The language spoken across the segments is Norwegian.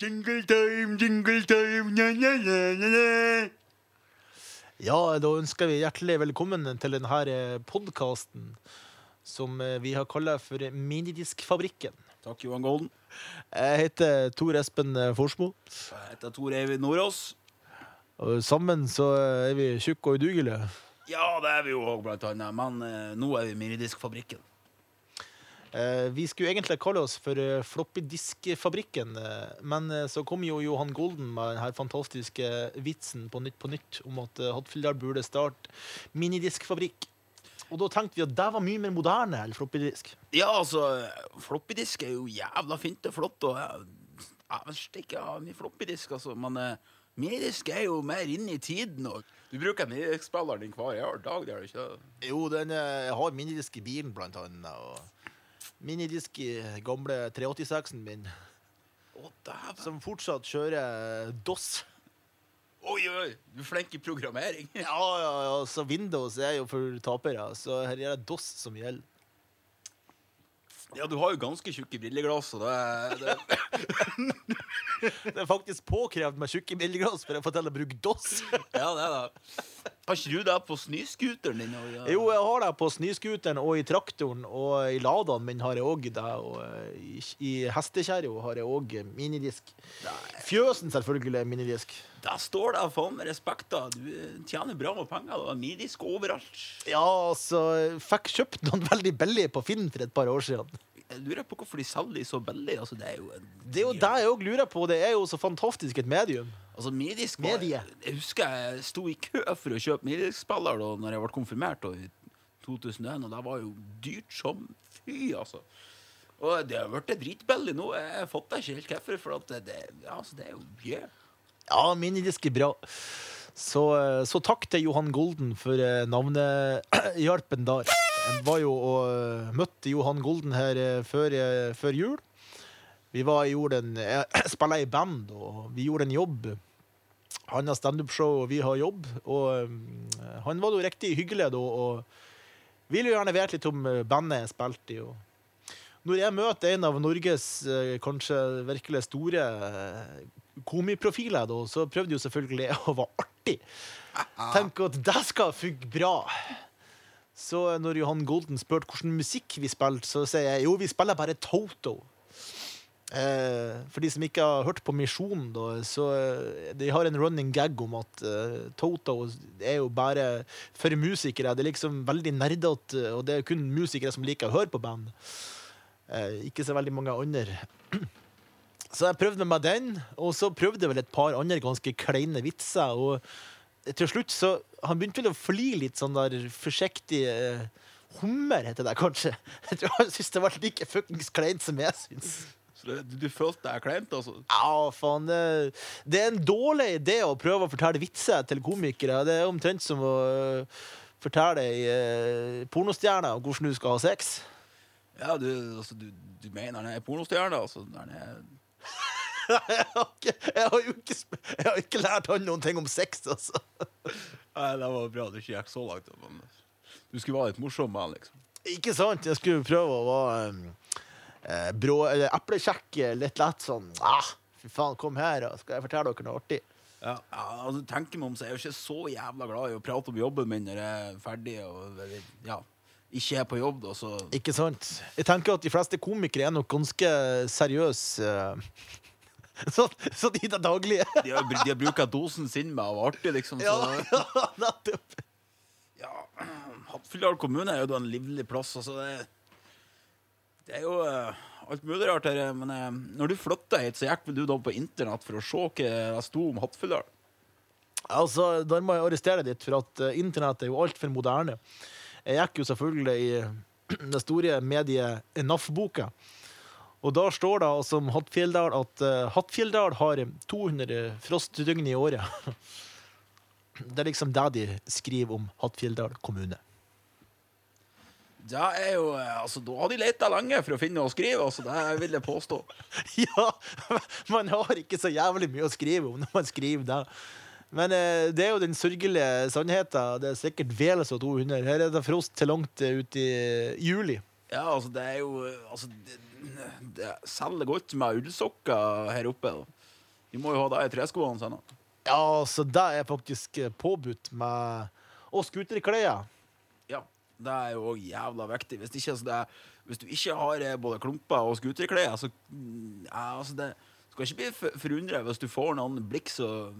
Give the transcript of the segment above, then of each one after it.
Jingle time, jingle time, nye, nye, nye, na, na. Ja, da ønsker vi hjertelig velkommen til denne podkasten som eh, vi har kalla for Minidiskfabrikken. Takk, Johan Golden. Jeg heter Tor Espen eh, Forsmo. Jeg heter Tor Eivind Nordås. Og sammen så er vi tjukke og udugelige. Ja, det er vi jo òg, blant annet. Men eh, nå er vi Minidiskfabrikken. Eh, Vi skulle egentlig kalle oss for eh, Floppydiskfabrikken, eh, men eh, så kom jo Johan Golden med denne fantastiske vitsen på Nytt på Nytt om at eh, Hattfjelldal burde starte minidiskfabrikk. Og da tenkte vi at det var mye mer moderne enn floppydisk. Ja, altså, floppydisk er jo jævla fint og flott, og jeg, jeg stikker av mye floppydisk, altså. Men eh, minidisk er jo mer inne i tiden. Og du bruker minidiskspilleren din hver dag, det er du ikke? Jo, den, jeg har minidisk i bilen, blant annet. Og minidisk i gamle 386-en min, Å, dæven. som fortsatt kjører DOS. Oi, oi, du er flink i programmering. Ja, ja, ja, så Windows er jo for tapere, så her er det DOS som gjelder. Ja, du har jo ganske tjukke brilleglass, og det, det Det er faktisk påkrevd med tjukke bildeglass for å få til å bruke DOS. Ja, det er det. Har ikke du det på snøscooteren din? Ja. Jo, jeg har det på snøscooteren og i traktoren, og i Ladaen min har jeg òg det. Og eh, i, i hestekjerra har jeg òg minidisk. Fjøsen selvfølgelig er minidisk. Da står det faen med respekt, da. Du eh, tjener bra med penger. da. Minidisk overalt. Ja, altså Fikk kjøpt noen veldig billig på Finn for et par år siden. Jeg lurer på hvorfor de selger de så billig. Altså, det er jo en Det er jo det jeg òg lurer på. Det er jo så fantastisk et medium. Altså, midisk var, Medie. Jeg husker jeg sto i kø for å kjøpe midisk-spiller da når jeg ble konfirmert da, i 2001, og det var jo dyrt som fy, altså. Og det har blitt dritbillig nå. Jeg fatter ikke helt hvorfor, for det, altså, det er jo mye. Ja, minidisk er bra. Så, eh, så takk til Johan Golden for eh, navnehjelpen der. Jeg var jo og eh, møtte Johan Golden her eh, før, eh, før jul. Vi var, gjorde en, jeg spilte i band, og vi gjorde en jobb. Han har standup-show, og vi har jobb. Og han var jo riktig hyggelig da, og ville jo gjerne vite litt om bandet jeg spilte i. når jeg møter en av Norges kanskje virkelig store komiprofiler, da, så prøvde jo selvfølgelig jeg å være artig. Tenk at det skal funke bra. Så når Johan Golden spurte hvilken musikk vi spilte, så sier jeg jo, vi spiller bare Toto. Eh, for de som ikke har hørt på Misjonen, da, så eh, de har en running gag om at eh, Toto er jo bare for musikere. Det er liksom veldig nerdete, og det er kun musikere som liker å høre på band. Eh, ikke så veldig mange andre. Så jeg prøvde med den, og så prøvde jeg vel et par andre ganske kleine vitser. Og til slutt så Han begynte vel å fly litt sånn der forsiktig eh, hummer, heter det kanskje. Jeg tror han syntes det var like fuckings kleint som jeg syns. Så det, du, følte deg kleint, altså? Ja, faen. Det, det er en dårlig idé å prøve å fortelle vitser til komikere. Det er omtrent som å uh, fortelle ei uh, pornostjerne hvordan du skal ha sex. Ja, du, altså, du, du mener han er pornostjerne, altså? Han er jeg, har ikke, jeg, har ikke, jeg har ikke lært han noen ting om sex, altså. Nei, det var bra du ikke gikk så langt. Men du skulle være litt morsom med han, liksom. Ikke sant? Jeg skulle prøve å være um, eh, brå, eller eplekjekk, eh, litt lett sånn ah, Fy faen, kom her, og skal jeg fortelle dere noe artig. Ja, ja altså, tenker meg om, så er jo ikke så jævla glad i å prate om jobben min når jeg er ferdig og ja, ikke er på jobb. Da, så Ikke sant? Jeg tenker at de fleste komikere er nok ganske seriøse. eh, Så, så de der daglige de har, de har brukt dosen sin med å være artig, liksom. Så, Ja, ja, nettopp. ja, Hattfjelldal kommune er jo en livlig plass. Altså, det, det er jo eh, alt mulig rart her. Men eh, når du flytta hit, så gikk du da på internett for å se hva det sto om Hattfjelldal? Altså, Da må jeg arrestere litt, for at eh, internett er jo altfor moderne. Jeg gikk jo selvfølgelig i det store mediet NAF-boka. Og da står det altså om Hattfjelldal at uh, Hattfjelldal har 200 frostdøgn i året. Det er liksom det de skriver om Hattfjelldal kommune. Det er jo, eh, altså, Da har de leita lenge for å finne noe å skrive, altså, det vil jeg påstå. Ja, man har ikke så jævlig mye å skrive om når man skriver det. Men eh, det er jo den sørgelige sannheten. Det er sikkert vel så 200. Her er det frost til langt eh, ut i juli. Ja, altså, det er jo altså, det, det selger godt med ullsokker her oppe. Da. De må jo ha det i treskoene sine. Ja, så det er faktisk eh, påbudt med Og scooterklær. Ja, det er jo òg jævla viktig. Hvis, ikke, altså det er, hvis du ikke har eh, både klumper og scooterklær, så mm, ja, altså det skal ikke bli for- forundret hvis du får noen blikk som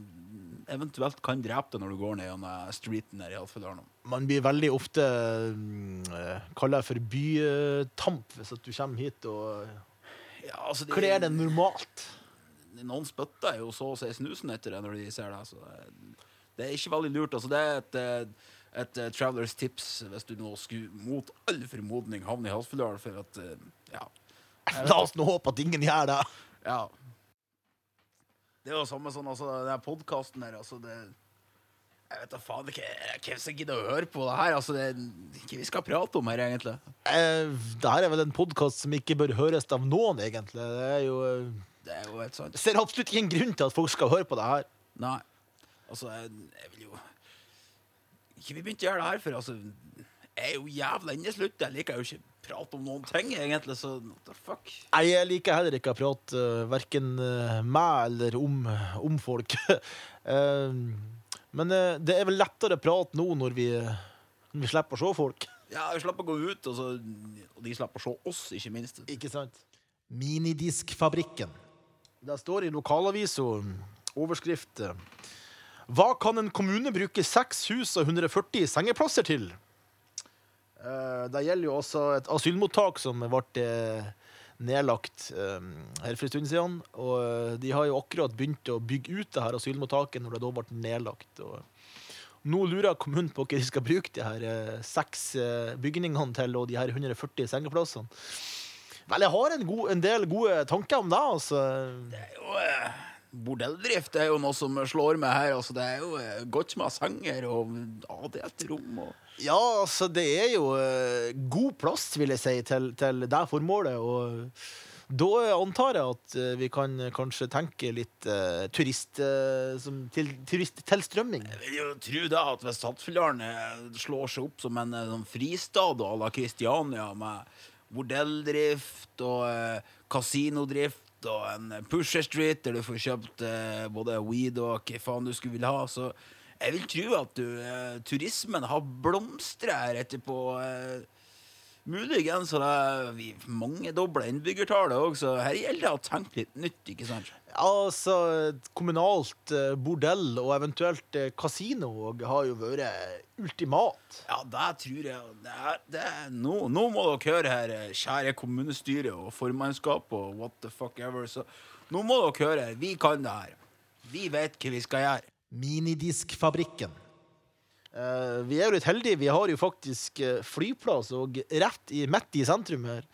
eventuelt kan drepe deg når du går ned gjennom streeten her i Alfedalen. Man blir veldig ofte uh, kalla for bytamp hvis at du kommer hit og Ja, altså de, kler deg normalt. Noen spytter jo så å si snusen etter det når de ser deg. Så det, det er ikke veldig lurt. Altså, det er et, et, et, eh, travelers tips hvis du nå skulle mot all formodning havne i Halsfjordal for at eh, Ja. La oss nå håpe at ingen gjør det. ja. Det er jo samme sånn, altså, den podkasten her, altså det Jeg vet da faen ikke hvem som gidder å høre på det her. Altså, det er ikke vi skal prate om her, egentlig. Eh, det her er vel en podkast som ikke bør høres av noen, egentlig. Det er jo eh, Det er jo helt sant. Jeg ser absolutt ingen grunn til at folk skal høre på det her. Nei. Altså, jeg, jeg vil jo Ikke vi begynte å gjøre det her, for altså Jeg er jo jævla inneslutt. Jeg liker jo ikke prate om noen ting, egentlig, så what the fuck. Nei, Jeg liker heller ikke å prate uh, verken med eller om, om folk. uh, men uh, det er vel lettere å prate nå når vi, når vi slipper å se folk. Ja, vi slipper å gå ut, og, så, og de slipper å se oss, ikke minst. Ikke sant? Minidiskfabrikken. Det står i lokalavisa overskrift eh, Hva kan en kommune bruke seks hus og 140 sengeplasser til? Eh, Det gjelder jo også et asylmottak som ble eh, nedlagt eh, her for en stund siden. Og de har jo akkurat begynt å bygge ut det her asylmottaket når det da ble nedlagt. Og nå lurer kommunen på hva de skal bruke de her seks bygningene til og de her 140 sengeplassene. Vel, jeg har en, god, en del gode tanker om det, altså. Det er jo Bordelldrift er jo noe som slår meg her. Altså, det er jo godt med senger og adelt rom. Og Ja, altså, det er jo eh, god plass, vil jeg si, til, til det formålet. Og da antar jeg at eh, vi kan kanskje tenke litt eh, turist, eh, som til, turisttilstrømming. jeg vil jo tro da at hvis Hattfjelldalen eh, slår seg opp som en eh, sånn fristad à la Kristiania, med bordelldrift og eh, kasinodrift og en eh, Pusher Street der du får kjøpt eh, både weed og hva faen du skulle vil ha, så jeg vil tro at du, eh, turismen har blomstra her etterpå. Eh, Muligens har det vi mangedobla innbyggertallet òg, så her gjelder det å tenke litt nytt, ikke sant? Altså, kommunalt eh, bordell og eventuelt kasino har jo vært ultimat. Ja, det tror jeg. Det er, det er, nå, nå må dere høre her, kjære kommunestyre og formannskap og what the fuck ever. Så nå må dere høre. her. Vi kan det her. Vi vet hva vi skal gjøre. Minidiskfabrikken. Eh, vi er jo litt heldige. Vi har jo faktisk eh, flyplass og rett i, midt i sentrum her.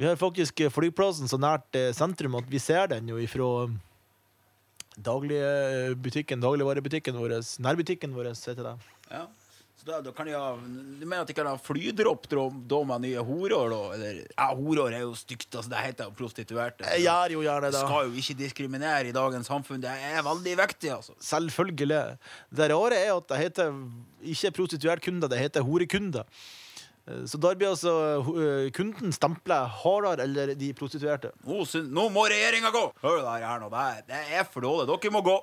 Vi har faktisk eh, flyplassen så nært sentrum at vi ser den jo ifra dagligbutikken, dagligvarebutikken vår, nærbutikken vår, heter det. Ja. Så da, da kan de ha, Du mener at de kan ha flydropp da med nye horår, da? Eller, ja, horår er jo stygt. Altså, det heter jo prostituerte. Jeg gjør jo gjerne det. Skal jo ikke diskriminere i dagens samfunn. Det er veldig viktig, altså. Selvfølgelig. Det rare er at det heter ikke prostituertkunder, det heter horekunder. Eh, Så da blir altså eh, kunden stempla hardere eller de prostituerte. Nå, nå må regjeringa gå! Hør der her nå. Det er for dårlig. Dere må gå.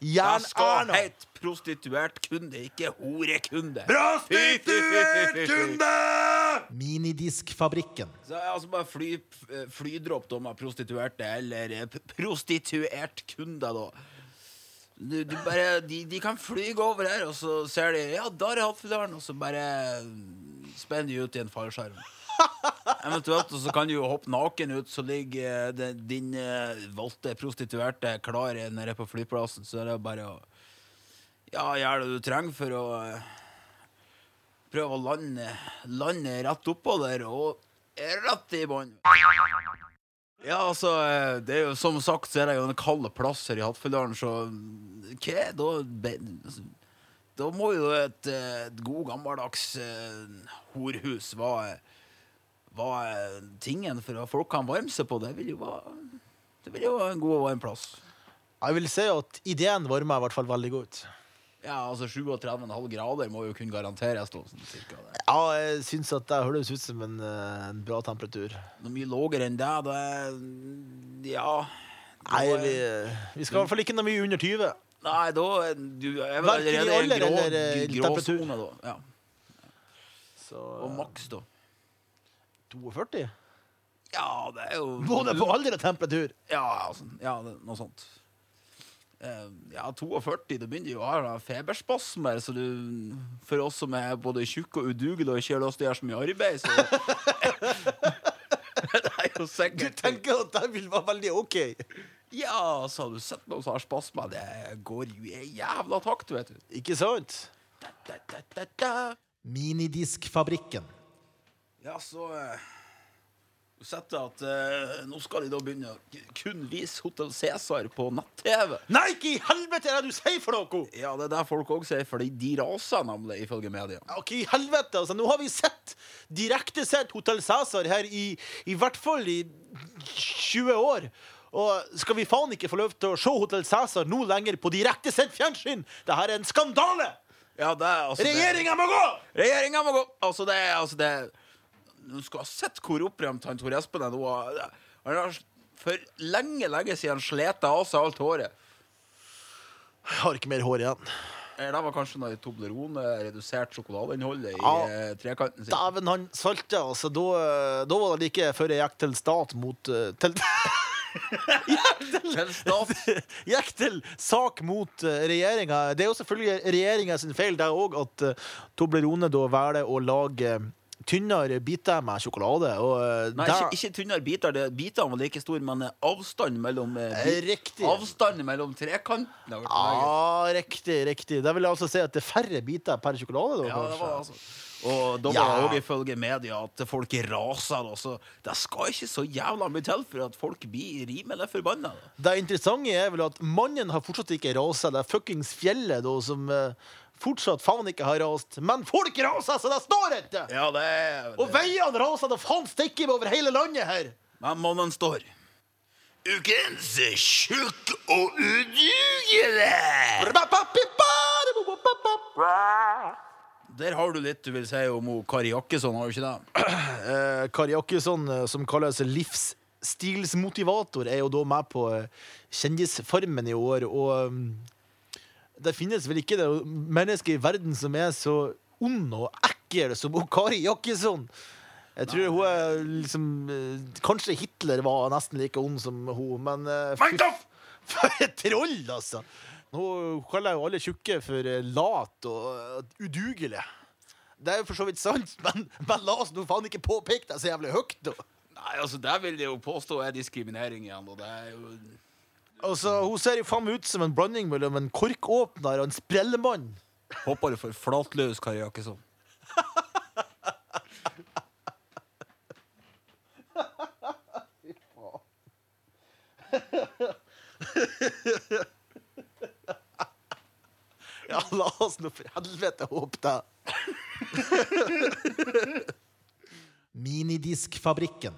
Jern Det skal Erna! hete prostituert kunde, ikke horekunde. Prostituertkunde! Minidiskfabrikken. Så jeg altså bare fly, flydropp da med prostituerte, eller eh, prostituert kunde, da. Du, du bare, de, de kan flyge over her, og så ser de Ja, der er Hattfjelldalen, og så bare mm, spenner de ut i en fallskjerm. Eventuelt så kan du jo hoppe naken ut, så ligger eh, det- din eh, valgte prostituerte klar nede på flyplassen. Så er det bare å ja, gjøre det du trenger for å eh, prøve å lande, lande rett oppå der og rett i bånn. Ja, altså, det er jo som sagt så er det jo en kald plass her i Hattfjelldalen, så mm, hva er da altså, Da må jo et, et god gammeldags horhus være være tingen for at folk kan varme seg på. Det vil jo være Det vil jo være en god og varm plass. Jeg vil si at ideen varmer i hvert fall veldig godt. Ja, altså 37,5 grader må jo kunne garanteres. Sånn cirka det. Ja, jeg syns at det høres ut som en, eh, en bra temperatur. Noe mye lavere enn det, det Ja. Nei, vi, vi skal i hvert fall ikke noe mye under 20. Nei, da du jeg i allerede i en grå, eh, grå sone, da. Ja. Så Og maks, da. 42? Ja, det er jo Både på alder og temperatur. Ja, altså, ja det, noe sånt. Uh, ja, 42, det begynner jo å ha feberspasmer, så du For oss som er både tjukke og udugelige og ikke har lyst til å gjøre så mye arbeid, så Det er jo sikkert Du tenker at det vil være veldig OK? Ja, så har du sett noen som har spasmer. Det går jo i jævla takt, vet du. Ikke sant? Da, da, da, da, da. Minidiskfabrikken. Ja, så eh, Du setter at eh, nå skal de da begynne å k- kun vise Hotell Cæsar på nett-TV. Nei, ikke i helvete er det du sier for noe! Ja, det er det folk òg sier, fordi de raser nemlig, ifølge media. Ok, i helvete, altså. Nå har vi sett direktesett Hotell Cæsar her i, i hvert fall i 20 år. Og skal vi faen ikke få lov til å se Hotell Cæsar nå lenger på direktesett fjernsyn? Det her er en skandale! Ja, det er altså det- Regjeringa må gå! Regjeringa må gå! Altså, det er altså det Du skal ha sett hvor opprømt han Tor Espen er nå. Han har for lenge, lenge siden slet av seg alt håret. Jeg har ikke mer hår igjen. Eh, Det var kanskje når Toblerone reduserte sjokoladeinnholdet i Ja. eh, trekanten sin. Dæven, han salta, altså. Da, eh, da var det like før jeg gikk til stat mot til, Til stat. Gikk til sak mot uh, regjeringa. Det er jo selvfølgelig regjeringa sin feil, det òg at uh, Toblerone da velger å lage tynnere biter med sjokolade. Og, eh, Nei, der- ikke, ikke tynnere biter. Det- Bitene var like store, men eh, avstanden mellom eh, Riktig. Avstanden mellom trekantene Ja, riktig, riktig. Det vil altså si at det er færre biter per sjokolade. Da, Ja, det var altså Og da var Ja. det òg ifølge media at folk raser. Også. det skal ikke så jævla mye til for at folk blir rimelig forbanna. Det interessante er vel at mannen har fortsatt ikke rasa. Det er fuckings fjellet da, som fortsatt faen ikke har rast. Men folk raser, så det står ikke! Ja, det er Og veiene raser, det faen stikker over hele landet her! Men mannen står. Ukens tjukk og udugelig! Der har du litt du vil si om hun Kari Jakkesson, har du ikke det? Eh, Kari Jakkesson, eh, som kalles livsstilsmotivator, er jo da med på eh, Kjendisfarmen i år. Og mm, det finnes vel ikke det mennesket i verden som er så ond og ekkel som Kari Jakkesson. Jeg tror hun er liksom eh, Kanskje Hitler var nesten like ond som hun, men eh, For et troll, altså! Nå kaller jeg jo alle tjukke for eh, lat og udugelige. Det er jo for så vidt sant, men, men la oss nå faen ikke påpeke deg så jævlig høyt, da. Nei, altså, det vil jeg jo påstå er diskriminering igjen, og det er jo Altså, Hun ser jo faen meg ut som en blanding mellom en korkåpner og en sprellemann. Håper du får flatløs Kari sånn. Ja, la oss nå for helvete håpe det. Minidiskfabrikken.